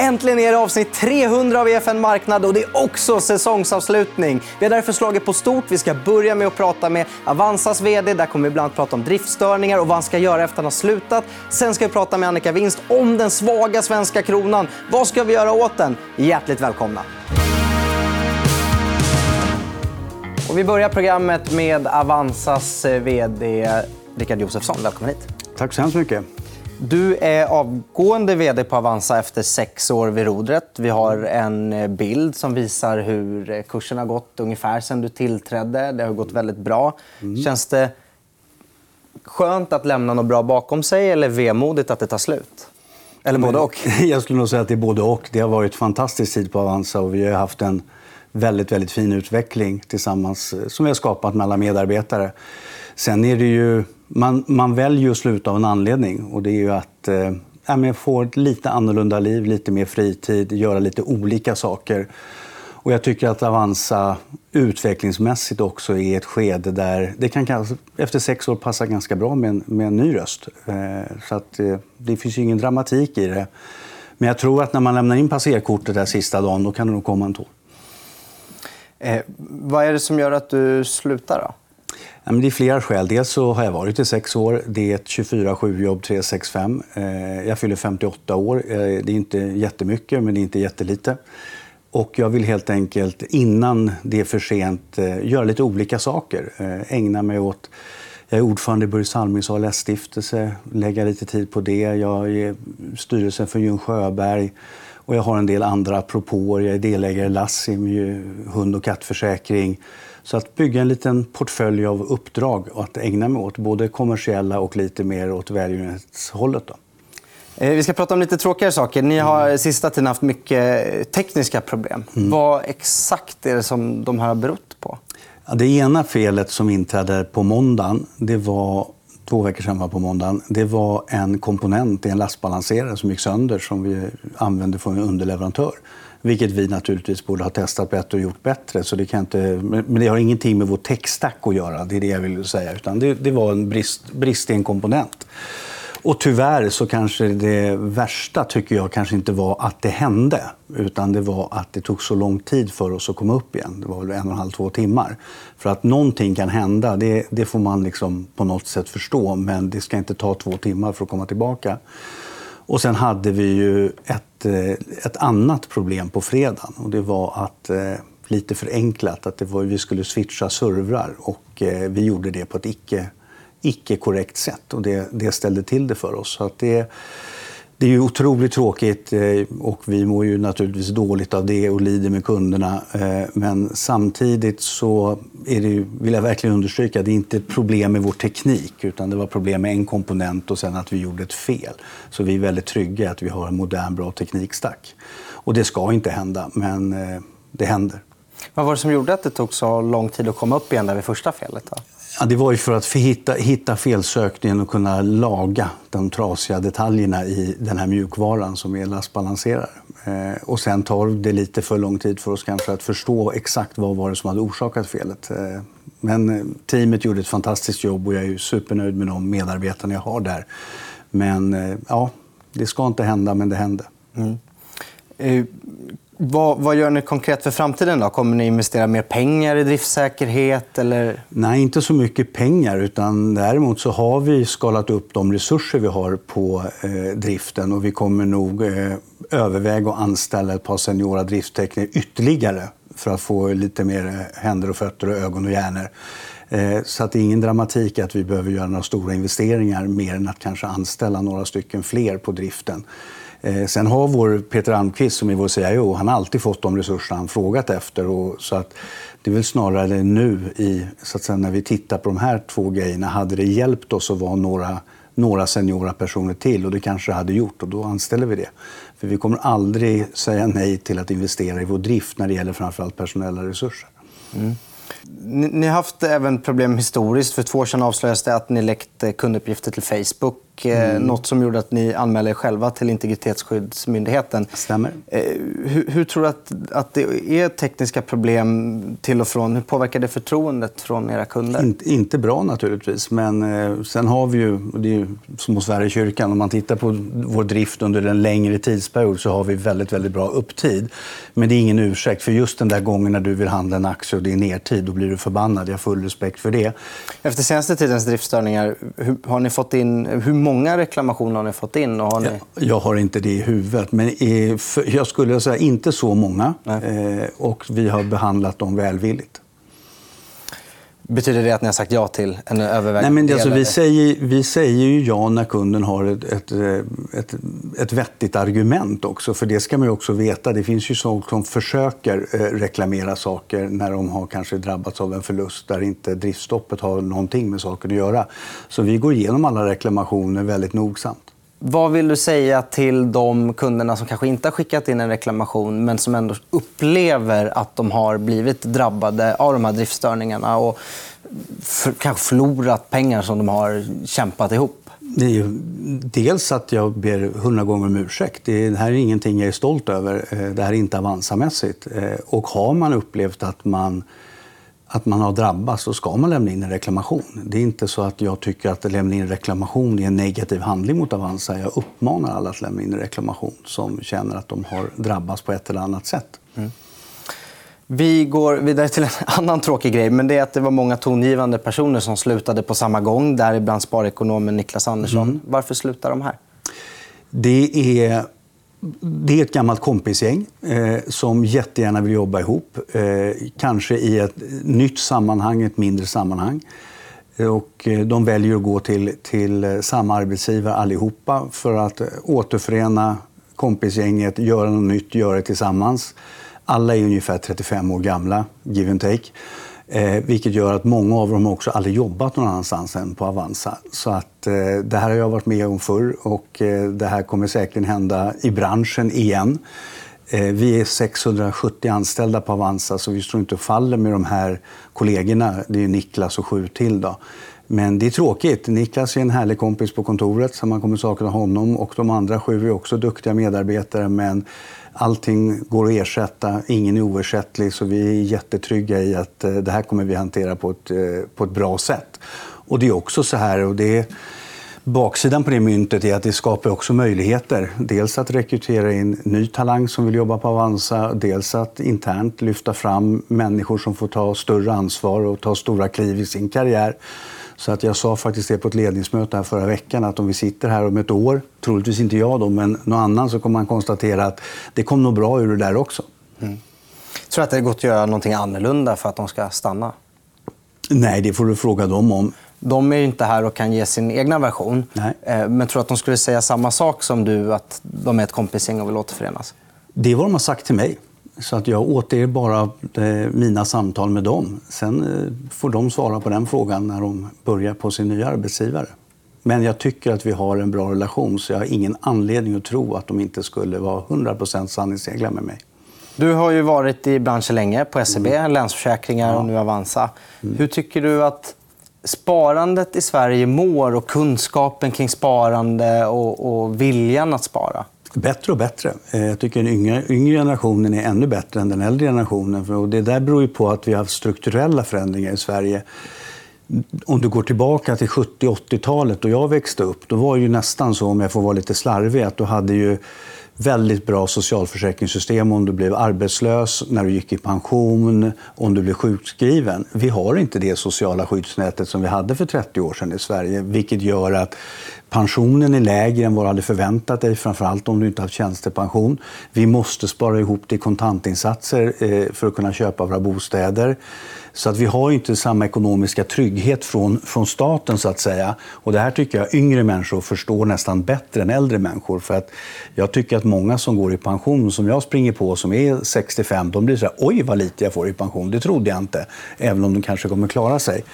Äntligen är det avsnitt 300 av EFN Marknad och det är också säsongsavslutning. Vi har därför slagit på stort. Vi ska börja med att prata med Avanzas vd. Där kommer vi bland annat prata om driftstörningar och vad han ska göra efter att han har slutat. Sen ska vi prata med Annika Winst om den svaga svenska kronan. Vad ska vi göra åt den? Hjärtligt välkomna. Och vi börjar programmet med Avanzas vd Rickard Josefsson. Välkommen hit. Tack så hemskt mycket. Du är avgående vd på Avanza efter sex år vid rodret. Vi har en bild som visar hur kursen har gått ungefär sen du tillträdde. Det har gått väldigt bra. Mm. Känns det skönt att lämna något bra bakom sig eller vemodigt att det tar slut? Eller både och? Jag skulle nog säga att det är både och. Det har varit fantastisk tid på Avanza och vi har haft en väldigt, väldigt fin utveckling tillsammans eh, som vi har skapat med alla medarbetare. Sen är det ju man, man väljer att sluta av en anledning. och Det är ju att eh, få ett lite annorlunda liv, lite mer fritid, göra lite olika saker. Och jag tycker att Avanza utvecklingsmässigt också är ett skede där det kan efter sex år passa ganska bra med en, med en ny röst. Eh, så att, eh, det finns ju ingen dramatik i det. Men jag tror att när man lämnar in passerkortet där sista dagen, då kan det nog komma en tår. Eh, vad är det som gör att du slutar? då? Ja, men det är flera skäl. Dels så har jag varit i sex år. Det är ett 24-7-jobb, 365. Eh, jag fyller 58 år. Eh, det är inte jättemycket, men det är inte jättelite. Och jag vill helt enkelt, innan det är för sent, eh, göra lite olika saker. Eh, ägna mig åt... Jag är ordförande i Börje Salmings ALS-stiftelse. Lägga lite tid på det. Jag är styrelsen för Jun Sjöberg. Och jag har en del andra propåer. Jag är delägare i Lassim, hund och kattförsäkring. Så att bygga en liten portfölj av uppdrag att ägna mig åt både kommersiella och lite mer åt välgörenhetshållet. Då. Eh, vi ska prata om lite tråkigare saker. Ni har mm. sista tiden haft mycket tekniska problem. Mm. Vad exakt är det som de har berott på? Ja, det ena felet som inträdde på måndagen, det var två veckor sedan på måndagen, det var en komponent i en lastbalanserare som gick sönder som vi använde från en underleverantör. Vilket vi naturligtvis borde ha testat bättre och gjort bättre. Så det kan inte, men det har ingenting med vår tech-stack att göra. Det är det jag vill säga. Utan det, det var en brist, brist i en komponent. Och tyvärr så kanske det värsta tycker jag kanske inte var att det hände. Utan det var att det tog så lång tid för oss att komma upp igen. Det var väl en och en halv, två timmar. För att någonting kan hända, det, det får man liksom på något sätt förstå. Men det ska inte ta två timmar för att komma tillbaka. Och sen hade vi ju ett, eh, ett annat problem på fredagen. Och det var att, eh, lite förenklat, att det var, vi skulle switcha servrar. Och eh, vi gjorde det på ett icke, icke korrekt sätt. Och det, det ställde till det för oss. Så att det, det är ju otroligt tråkigt eh, och vi mår ju naturligtvis dåligt av det och lider med kunderna. Eh, men samtidigt så är det, vill jag verkligen understryka, det är inte ett problem med vår teknik utan det var problem med en komponent och sen att vi gjorde ett fel. Så vi är väldigt trygga att vi har en modern, bra teknikstack. Och det ska inte hända, men eh, det händer. Vad var det som gjorde att det tog så lång tid att komma upp igen där vid första felet? Då? Ja, det var ju för att hitta, hitta felsökningen och kunna laga de trasiga detaljerna i den här mjukvaran som är lastbalanserare. Eh, och sen tar det lite för lång tid för oss kanske att förstå exakt vad var det som hade orsakat felet. Eh, men eh, teamet gjorde ett fantastiskt jobb och jag är supernöjd med de medarbetarna jag har där. Men eh, ja, det ska inte hända, men det hände. Mm. Eh, vad, vad, gör ni konkret för framtiden? då? Kommer ni investera mer pengar i driftsäkerhet? Eller? Nej, inte så mycket pengar. utan Däremot så har vi skalat upp de resurser vi har på eh, driften. och Vi kommer nog eh, överväga att anställa ett par seniora drifttekniker ytterligare för att få lite mer händer, och fötter, och ögon och hjärnor. Eh, så att det är ingen dramatik att vi behöver göra några stora investeringar mer än att kanske anställa några stycken fler på driften. Eh, sen har vår Peter Almqvist, som är vår CIO, han har alltid fått de resurser han frågat efter. Och, så att det är väl snarare nu, i, så att säga, när vi tittar på de här två grejerna, hade det hjälpt oss att vara några, några seniora personer till, och det kanske det hade gjort, och då anställer vi det. För vi kommer aldrig säga nej till att investera i vår drift när det gäller framförallt personella resurser. Mm. Ni har haft även problem historiskt. För två år sedan avslöjades det att ni läckte eh, kunduppgifter till Facebook och eh, mm. något som gjorde att ni anmälde er själva till Integritetsskyddsmyndigheten. Stämmer. Eh, hur, hur, tror du att, att det är tekniska problem till och från? Hur påverkar det förtroendet från era kunder? In, inte bra naturligtvis, men eh, sen har vi ju, det är ju som hos Sverigekyrkan, om man tittar på vår drift under en längre tidsperiod så har vi väldigt, väldigt bra upptid. Men det är ingen ursäkt, för just den där gången när du vill handla en aktie och det är nertid, då blir du förbannad. Jag har full respekt för det. Efter senaste tidens driftstörningar, hur, har ni fått in, hur många reklamationer har ni fått in? Och har ni... jag, jag har inte det i huvudet, men jag skulle säga inte så många. Eh, och vi har behandlat dem välvilligt. Betyder det att ni har sagt ja till en övervägande Nej, men det, alltså, vi, säger, vi säger ju ja när kunden har ett, ett, ett, ett vettigt argument också. För det ska man också veta. Det finns ju folk som försöker eh, reklamera saker när de har kanske drabbats av en förlust där inte driftstoppet har någonting med saken att göra. Så vi går igenom alla reklamationer väldigt nogsamt. Vad vill du säga till de kunderna som kanske inte har skickat in en reklamation men som ändå upplever att de har blivit drabbade av de här driftstörningarna och för, kanske förlorat pengar som de har kämpat ihop? Det är ju dels att jag ber hundra gånger om ursäkt. Det här är ingenting jag är stolt över. Eh, det här är inte Avanza-mässigt. Eh, och har man upplevt att man att man har drabbats, så ska man lämna in en reklamation. Det är inte så att jag tycker att lämna in en reklamation är en negativ handling mot Avanza. Jag uppmanar alla att lämna in en reklamation som känner att de har drabbats på ett eller annat sätt. Mm. Vi går vidare till en annan tråkig grej. men det är att det var många tongivande personer som slutade på samma gång. Däribland sparekonomen Niklas Andersson. Mm. Varför slutar de här? Det är det är ett gammalt kompisgäng eh, som jättegärna vill jobba ihop. Eh, kanske i ett nytt sammanhang, ett mindre sammanhang. Eh, och eh, de väljer att gå till, till eh, samma arbetsgivare allihopa för att återförena kompisgänget, göra något nytt, göra det tillsammans. Alla är ungefär 35 år gamla, give and take. Eh, vilket gör att många av dem också aldrig jobbat någon annanstans än på Avanza. Så att, eh, det här har jag varit med om förr och eh, det här kommer säkert hända i branschen igen. Eh, vi är 670 anställda på Avanza så vi står inte och faller med de här kollegorna. Det är Niklas och sju till. Då. Men det är tråkigt. Niklas är en härlig kompis på kontoret så man kommer sakna honom och de andra sju är också duktiga medarbetare men Allting går att ersätta, ingen är oersättlig så vi är jättetrygga i att eh, det här kommer vi hantera på ett, eh, på ett bra sätt. Och det är också så här, och det är, baksidan på det myntet är att det skapar också möjligheter. Dels att rekrytera in ny talang som vill jobba på Avanza, dels att internt lyfta fram människor som får ta större ansvar och ta stora kliv i sin karriär. Så att jag sa faktiskt det på ett ledningsmöte här förra veckan att om vi sitter här om ett år, troligtvis inte jag då, men någon annan, så kommer man konstatera att det kom nog bra ur det där också. Mm. Tror du att det gått att göra något annorlunda för att de ska stanna? Nej, det får du fråga dem om. De är inte här och kan ge sin egna version. Nej. Eh, men tror du att de skulle säga samma sak som du, att de är ett kompisgäng och vill återförenas? Det är vad de har sagt till mig. Så att jag återger bara eh, mina samtal med dem. Sen eh, får de svara på den frågan när de börjar på sin nya arbetsgivare. Men jag tycker att vi har en bra relation så jag har ingen anledning att tro att de inte skulle vara 100% sanningsenliga med mig. Du har ju varit i branschen länge, på SEB, mm. Länsförsäkringar och nu Avanza. Mm. Hur tycker du att sparandet i Sverige mår och kunskapen kring sparande och, och viljan att spara? Bättre och bättre. Eh, jag tycker den yngre, yngre generationen är ännu bättre än den äldre generationen. Och det där beror på att vi har haft strukturella förändringar i Sverige. Om du går tillbaka till 70-80-talet då jag växte upp, då var det ju nästan så, om jag får vara lite slarvig, att då hade ju väldigt bra socialförsäkringssystem om du blev arbetslös, när du gick i pension, om du blev sjukskriven. Vi har inte det sociala skyddsnätet som vi hade för 30 år sedan i Sverige, vilket gör att Pensionen är lägre än vad du hade förväntat dig, framförallt om du inte haft tjänstepension. Vi måste spara ihop till kontantinsatser eh, för att kunna köpa våra bostäder. Så att vi har inte samma ekonomiska trygghet från, från staten. så att säga. Och Det här tycker jag yngre människor förstår nästan bättre än äldre människor. För att Jag tycker att många som går i pension, som jag springer på, som är 65, de blir så här, oj vad lite jag får i pension. Det trodde jag inte, även om de kanske kommer klara sig.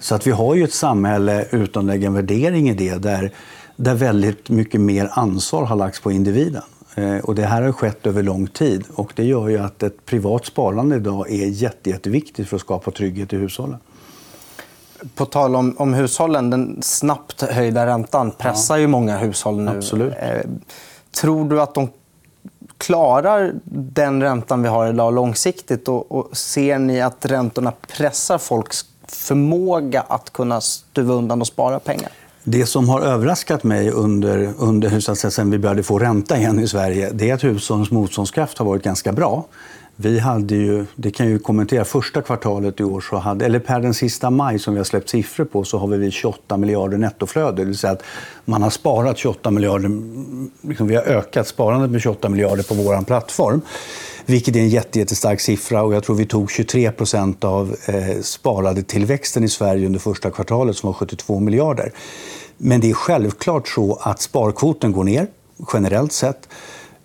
Så att vi har ju ett samhälle, utan egen värdering i det, där, där väldigt mycket mer ansvar har lagts på individen. Eh, och det här har skett över lång tid. Och det gör ju att ett privat sparande idag är jätte, jätteviktigt för att skapa trygghet i hushållen. På tal om, om hushållen, den snabbt höjda räntan pressar ju många hushåll nu. Absolut. Eh, tror du att de klarar den räntan vi har idag långsiktigt? Och, och ser ni att räntorna pressar folks förmåga att kunna stuva undan och spara pengar? Det som har överraskat mig under, under så att säga, sen vi började få ränta igen i Sverige det är att hushållens motståndskraft har varit ganska bra. Vi hade ju, det kan jag kommentera, första kvartalet i år, så hade, eller per den sista maj som vi har släppt siffror på, så har vi 28 miljarder nettoflöde. Det vill säga att man har sparat 28 miljarder, liksom vi har ökat sparandet med 28 miljarder på vår plattform. Vilket är en jättestark siffra. Och jag tror vi tog 23 procent av eh, sparade tillväxten i Sverige under första kvartalet som var 72 miljarder. Men det är självklart så att sparkvoten går ner generellt sett.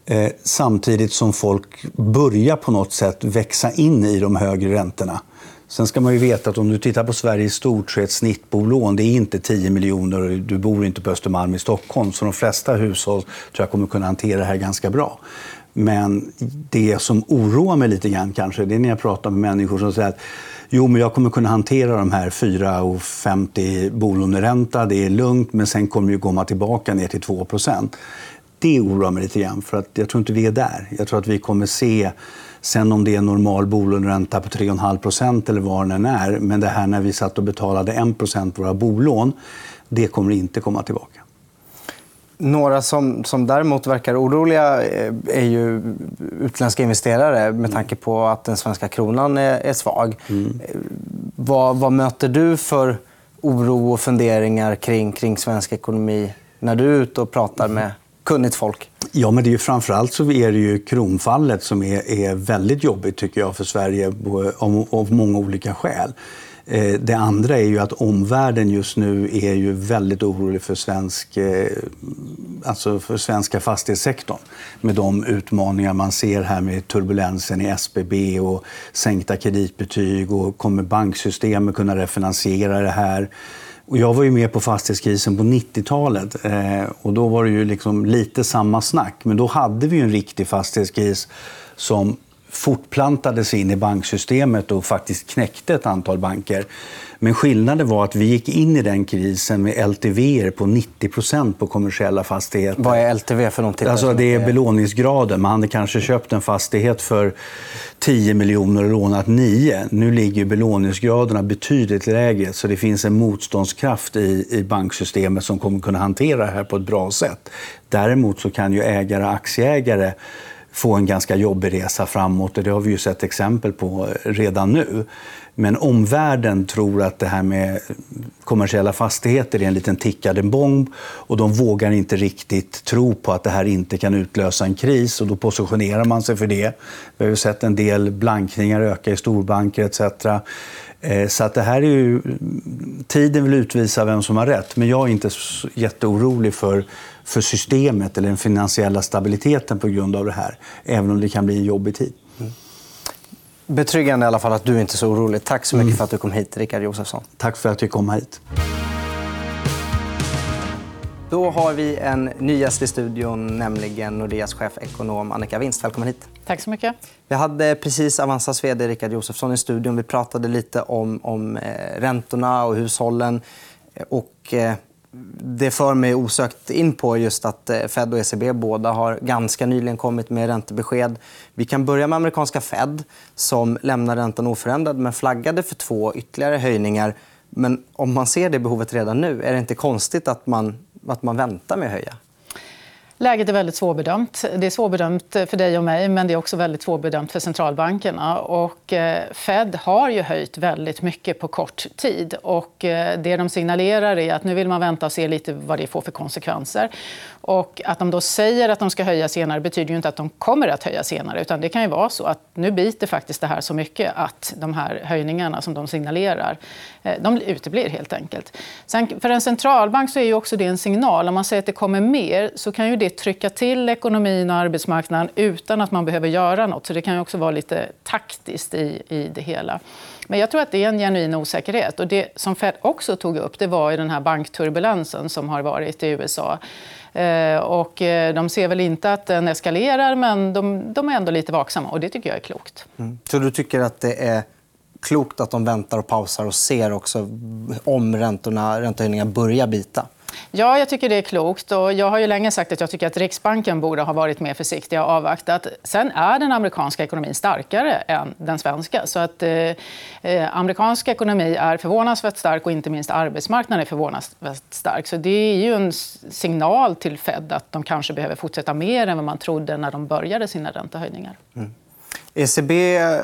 Eh, samtidigt som folk börjar på något sätt växa in i de högre räntorna. Sen ska man ju veta att om du tittar på Sverige i stort så är ett snittbolån det är inte 10 miljoner och du bor inte på Östermalm i Stockholm. Så de flesta hushåll tror jag kommer kunna hantera det här ganska bra. Men det som oroar mig lite grann kanske, det är när jag pratar med människor som säger att jo, men jag kommer kunna hantera de här 4,50 bolåneränta, det är lugnt, men sen kommer det komma tillbaka ner till 2% Det oroar mig lite grann, för att jag tror inte vi är där. Jag tror att vi kommer se Sen om det är normal bolåneränta på 3,5% eller vad den är. Men det här när vi satt och betalade 1 på våra bolån, det kommer inte komma tillbaka. Några som, som däremot verkar oroliga eh, är ju utländska investerare med tanke på att den svenska kronan är, är svag. Mm. Eh, vad, vad, möter du för oro och funderingar kring, kring svensk ekonomi när du är ute och pratar med kunnigt folk? Ja, men det är ju framförallt så är det ju kronfallet som är, är väldigt jobbigt tycker jag för Sverige av, av många olika skäl. Eh, det andra är ju att omvärlden just nu är ju väldigt orolig för, svensk, eh, alltså för svenska fastighetssektorn. Med de utmaningar man ser här med turbulensen i SBB och sänkta kreditbetyg och kommer banksystemet kunna refinansiera det här? Och jag var ju med på fastighetskrisen på 90-talet eh, och då var det ju liksom lite samma snack. Men då hade vi en riktig fastighetskris som fortplantades in i banksystemet och faktiskt knäckte ett antal banker. Men skillnaden var att vi gick in i den krisen med LTV på 90% på kommersiella fastigheter. Vad är LTV för någonting? Alltså, det är belåningsgraden. Man hade kanske köpt en fastighet för 10 miljoner och lånat 9. Nu ligger belåningsgraderna betydligt lägre så det finns en motståndskraft i, i banksystemet som kommer kunna hantera det här på ett bra sätt. Däremot så kan ju ägare och aktieägare få en ganska jobbig resa framåt. Och det har vi ju sett exempel på redan nu. Men omvärlden tror att det här med kommersiella fastigheter är en liten tickande bomb och de vågar inte riktigt tro på att det här inte kan utlösa en kris och då positionerar man sig för det. Vi har ju sett en del blankningar öka i storbanker etc. Eh, så att det här är ju... Tiden vill utvisa vem som har rätt, men jag är inte jätteorolig för för systemet eller den finansiella stabiliteten på grund av det här. Även om det kan bli en jobbig tid. Mm. Betryggande i alla fall att du inte är så orolig. Tack så mycket mm. för att du kom hit, Rickard Josefsson. Tack för att jag kom hit. Då har vi en ny gäst i studion, nämligen Nordeas chefekonom Annika Winst. Välkommen hit. Tack så mycket. Vi hade precis Avanzas vd Rickard Josefsson i studion. Vi pratade lite om, om eh, räntorna och hushållen. Och, eh, det för mig osökt in på just att eh, Fed och ECB båda har ganska nyligen kommit med räntebesked. Vi kan börja med amerikanska Fed som lämnar räntan oförändrad men flaggade för två ytterligare höjningar. Men om man ser det behovet redan nu, är det inte konstigt att man, att man väntar med att höja? Läget är väldigt svårbedömt. Det är svårbedömt för dig och mig, men det är också väldigt svårbedömt för centralbankerna. Och eh, Fed har ju höjt väldigt mycket på kort tid. Och eh, det de signalerar är att nu vill man vänta och se lite vad det får för konsekvenser. Och att de då säger att de ska höja senare betyder ju inte att de kommer att höja senare. Utan det kan ju vara så att nu biter faktiskt det här så mycket att de här höjningarna som de signalerar, eh, de uteblir helt enkelt. Sen, för en centralbank så är ju också det en signal. Om man säger att det kommer mer så kan ju det trycka till ekonomin och arbetsmarknaden utan att man behöver göra nåt. Så det kan ju också vara lite taktiskt i, i det hela. Men jag tror att det är en genuin osäkerhet. Och det som Fed också tog upp det var den här bankturbulensen som har varit i USA. Eh, och eh, de ser väl inte att den eskalerar, men de, de är ändå lite vaksamma. Och det tycker jag är klokt. Mm. Så du tycker att det är klokt att de väntar och pausar och ser också om räntorna, räntehöjningar börjar bita? Ja, jag tycker det är klokt. Och jag har ju länge sagt att jag tycker att Riksbanken borde ha varit mer försiktig och avvaktat. Sen är den amerikanska ekonomin starkare än den svenska. Så att, eh, eh amerikansk ekonomi är förvånansvärt stark och inte minst arbetsmarknaden är förvånansvärt stark. Så det är ju en signal till Fed att de kanske behöver fortsätta mer än vad man trodde när de började sina räntehöjningar. Mm. ECB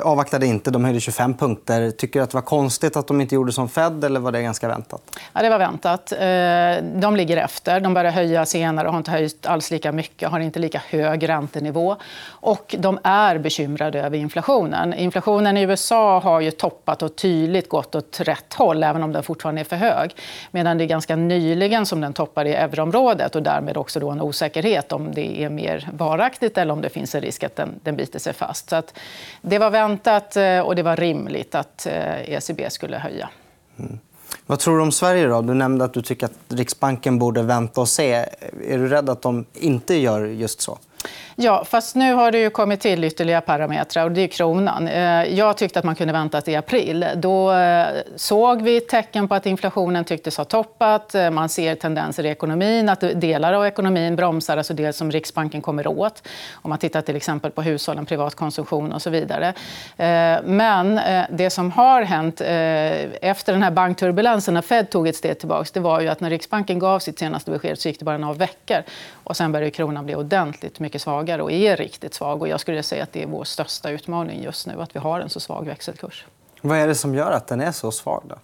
avvaktade inte. De höjde 25 punkter. Tycker du att det var konstigt att de inte gjorde som Fed eller var det ganska väntat? Ja, det var väntat. Eh, de ligger efter. De började höja senare och har inte höjt alls lika mycket. har inte lika hög räntenivå. Och de är bekymrade över inflationen. Inflationen i USA har ju toppat och tydligt gått åt rätt håll även om den fortfarande är för hög. Medan det är ganska nyligen som den toppar i euroområdet och därmed också då en osäkerhet om det är mer varaktigt eller om det finns en risk att den, den biter sig fast. Så att det var väntat eh, och det var rimligt att eh, ECB skulle höja. Mm. Vad tror du om Sverige? Då? Du nämnde att du tycker att Riksbanken borde vänta och se. Är du rädd att de inte gör just så? Ja, fast nu har det ju kommit till ytterligare parametrar. och Det är kronan. Eh, jag tyckte att man kunde vänta till april. Då eh, såg vi tecken på att inflationen tycktes ha toppat. Eh, man ser tendenser i ekonomin, att delar av ekonomin bromsar, alltså det som Riksbanken kommer åt. Om man tittar till exempel på hushållen, privat konsumtion och så vidare. Men det som har hänt efter den här bankturbulensen, när Fed tog ett steg tillbaka, det var ju att när Riksbanken gav sitt senaste besked så gick det bara några veckor. Och sen började kronan bli ordentligt mycket svagare och är riktigt svag. Och jag skulle säga att det är vår största utmaning just nu, att vi har en så svag växelkurs. Vad är det som gör att den är så svag? Då?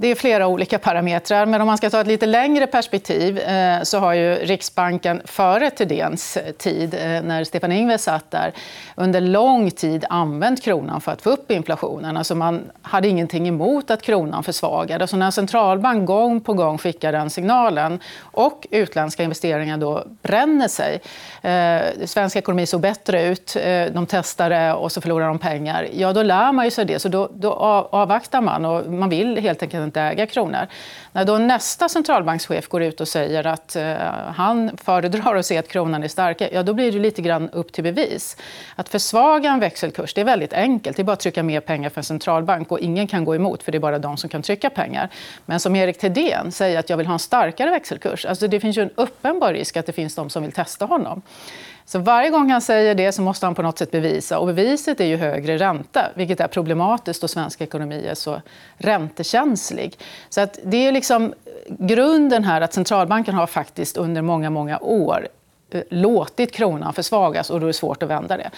Det är flera olika parametrar. Men om man ska ta ett lite längre perspektiv eh, så har ju Riksbanken före Thedéens tid, eh, när Stefan Ingves satt där, under lång tid använt kronan för att få upp inflationen. Alltså man hade ingenting emot att kronan försvagades. Så när en centralbank gång på gång skickar den signalen och utländska investeringar då bränner sig. Eh, svensk ekonomi såg bättre ut, eh, de testade och så förlorar de pengar. Ja, då lär man sig det. Så då, då avvaktar man. och Man vill helt enkelt inte äga kronor. När då nästa centralbankschef går ut och säger att eh, han föredrar att se att kronan är stark, ja, då blir det lite grann upp till bevis. Att försvaga en växelkurs det är väldigt enkelt. Det är bara att trycka mer pengar för en centralbank. och Ingen kan gå emot, för det är bara de som kan trycka pengar. Men som Erik Thedéen säger att jag vill ha en starkare växelkurs. Alltså, det finns ju en uppenbar risk att det finns de som vill testa honom. Så varje gång han säger det så måste han på något sätt bevisa. Och beviset är ju högre ränta, vilket är problematiskt då svensk ekonomi är så räntekänslig. Så att det är liksom grunden här att centralbanken har faktiskt under många, många år eh, låtit kronan försvagas och då är det svårt att vända det.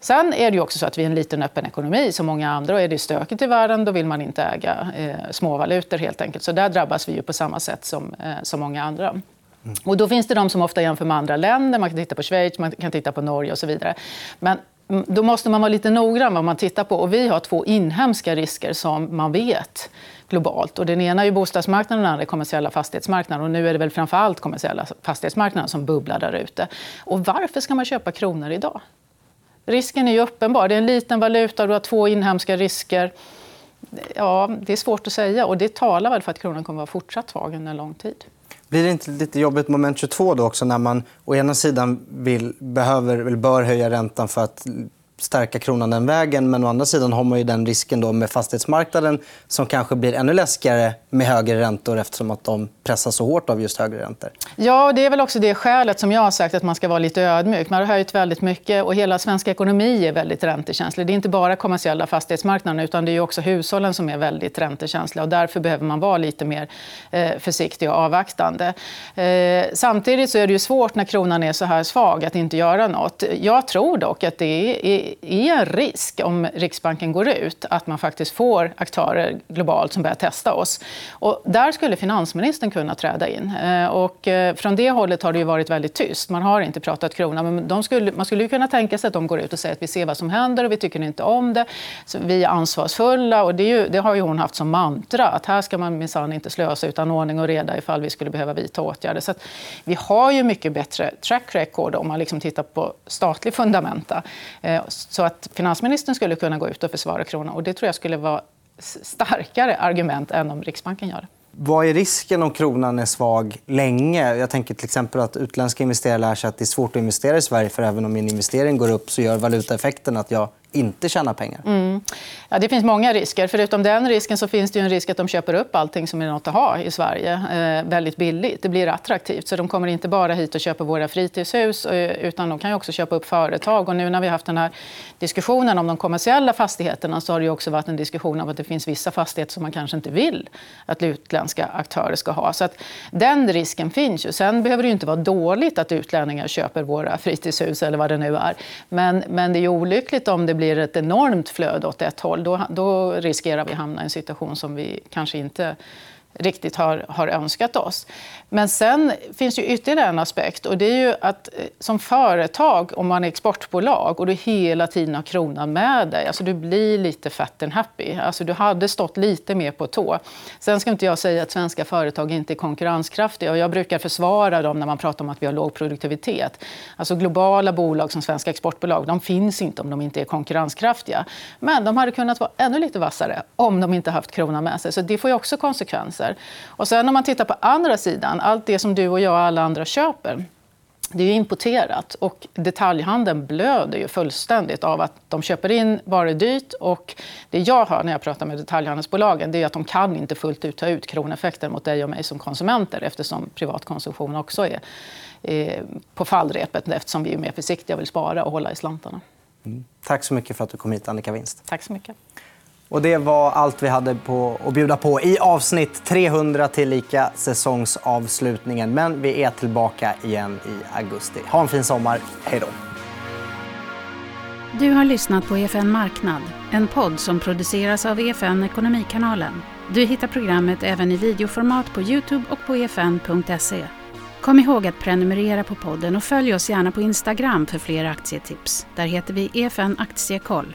Sen är det också så att vi är en liten öppen ekonomi som många andra. Och är det stökigt i världen då vill man inte äga eh, småvalutor helt enkelt. Så där drabbas vi ju på samma sätt som, eh, som många andra. Och då finns det de som ofta jämför med andra länder. Man kan titta på Schweiz, man kan titta på Norge och så vidare. Men mm, då måste man vara lite noggrann vad man tittar på. Och vi har två inhemska risker som man vet globalt. Och den ena är bostadsmarknaden och den andra är kommersiella fastighetsmarknaden. Och nu är det väl framför allt kommersiella fastighetsmarknaden som bubblar där ute. Och varför ska man köpa kronor idag? Risken är ju uppenbar. Det är en liten valuta och du har två inhemska risker. Ja, det är svårt att säga. Och det talar väl för att kronan kommer att vara fortsatt svag under en lång tid. Blir det inte lite jobbigt moment 22 då också när man å ena sidan vill, behöver, eller bör höja räntan för att stärka kronan den vägen. Men å andra sidan har man ju den risken då med fastighetsmarknaden som kanske blir ännu läskigare med högre räntor eftersom att de pressas så hårt av just högre räntor. Ja, det är väl också det skälet som jag har sagt att man ska vara lite ödmjuk. Man har höjt väldigt mycket och hela svenska ekonomi är väldigt räntekänslig. Det är inte bara kommersiella fastighetsmarknaden utan det är också hushållen som är väldigt räntekänsliga. Och därför behöver man vara lite mer eh, försiktig och avvaktande. Eh, samtidigt så är det svårt när kronan är så här svag att inte göra nåt. Jag tror dock att det är är en risk om Riksbanken går ut att man faktiskt får aktörer globalt som börjar testa oss. Och där skulle finansministern kunna träda in. Eh, och eh, från det hållet har det varit väldigt tyst. Man har inte pratat krona. Men de skulle, man skulle kunna tänka sig att de går ut och säger att vi ser vad som händer och vi tycker inte om det. Så vi är ansvarsfulla. Och det, är ju, det har ju hon haft som mantra. att Här ska man minsann inte slösa utan ordning och reda ifall vi skulle behöva vidta åtgärder. Så vi har ju mycket bättre track record om man liksom tittar på statlig fundamenta. Eh, så att finansministern skulle kunna gå ut och försvara kronan. Och det tror jag skulle vara starkare argument än om Riksbanken gör det. Vad är risken om kronan är svag länge? Jag tänker till exempel att utländska investerare lär sig att det är svårt att investera i Sverige. för Även om min investering går upp så gör valutaeffekten att jag inte tjäna pengar? Mm. Ja, det finns många risker. Förutom den risken så finns det en risk att de köper upp allting som är något att ha i Sverige eh, väldigt billigt. Det blir attraktivt. Så de kommer inte bara hit och köper våra fritidshus eh, utan de kan också köpa upp företag. Och nu när vi har haft den här diskussionen om de kommersiella fastigheterna så har det också varit en diskussion om att det finns vissa fastigheter som man kanske inte vill att utländska aktörer ska ha. Så att den risken finns ju. Sen behöver det inte vara dåligt att utlänningar köper våra fritidshus eller vad det nu är. Men, men det är olyckligt om det blir ett enormt flöde åt ett håll. Då, då riskerar vi att hamna i en situation som vi kanske inte riktigt har, har önskat oss. Men sen finns det ytterligare en aspekt. och det är ju att eh, Som företag, om man är exportbolag och du hela tiden har kronan med dig, alltså du blir lite fat and happy. Alltså du hade stått lite mer på tå. Sen ska inte jag säga att svenska företag inte är konkurrenskraftiga. Och jag brukar försvara dem när man pratar om att vi har låg produktivitet. Alltså globala bolag som svenska exportbolag de finns inte om de inte är konkurrenskraftiga. Men de hade kunnat vara ännu lite vassare om de inte haft kronan med sig. Så det får ju också konsekvenser. Och sen om man tittar på andra sidan, allt det som du och jag och alla andra köper det är importerat och detaljhandeln blöder ju fullständigt av att de köper in varor dyrt. Och det jag hör när jag pratar med detaljhandelsbolagen det är att de kan inte fullt ut ta ut kroneffekten mot dig och mig som konsumenter eftersom privatkonsumtion också är, är på fallrepet eftersom vi är mer försiktiga och vill spara och hålla i slantarna. Mm. Tack så mycket för att du kom hit, Annika Winst. Tack så mycket. Och det var allt vi hade på att bjuda på i avsnitt 300 tillika säsongsavslutningen. Men vi är tillbaka igen i augusti. Ha en fin sommar. Hej då! Du har lyssnat på EFN Marknad, en podd som produceras av EFN Ekonomikanalen. Du hittar programmet även i videoformat på Youtube och på efn.se. Kom ihåg att prenumerera på podden och följ oss gärna på Instagram för fler aktietips. Där heter vi EFN Aktiekoll.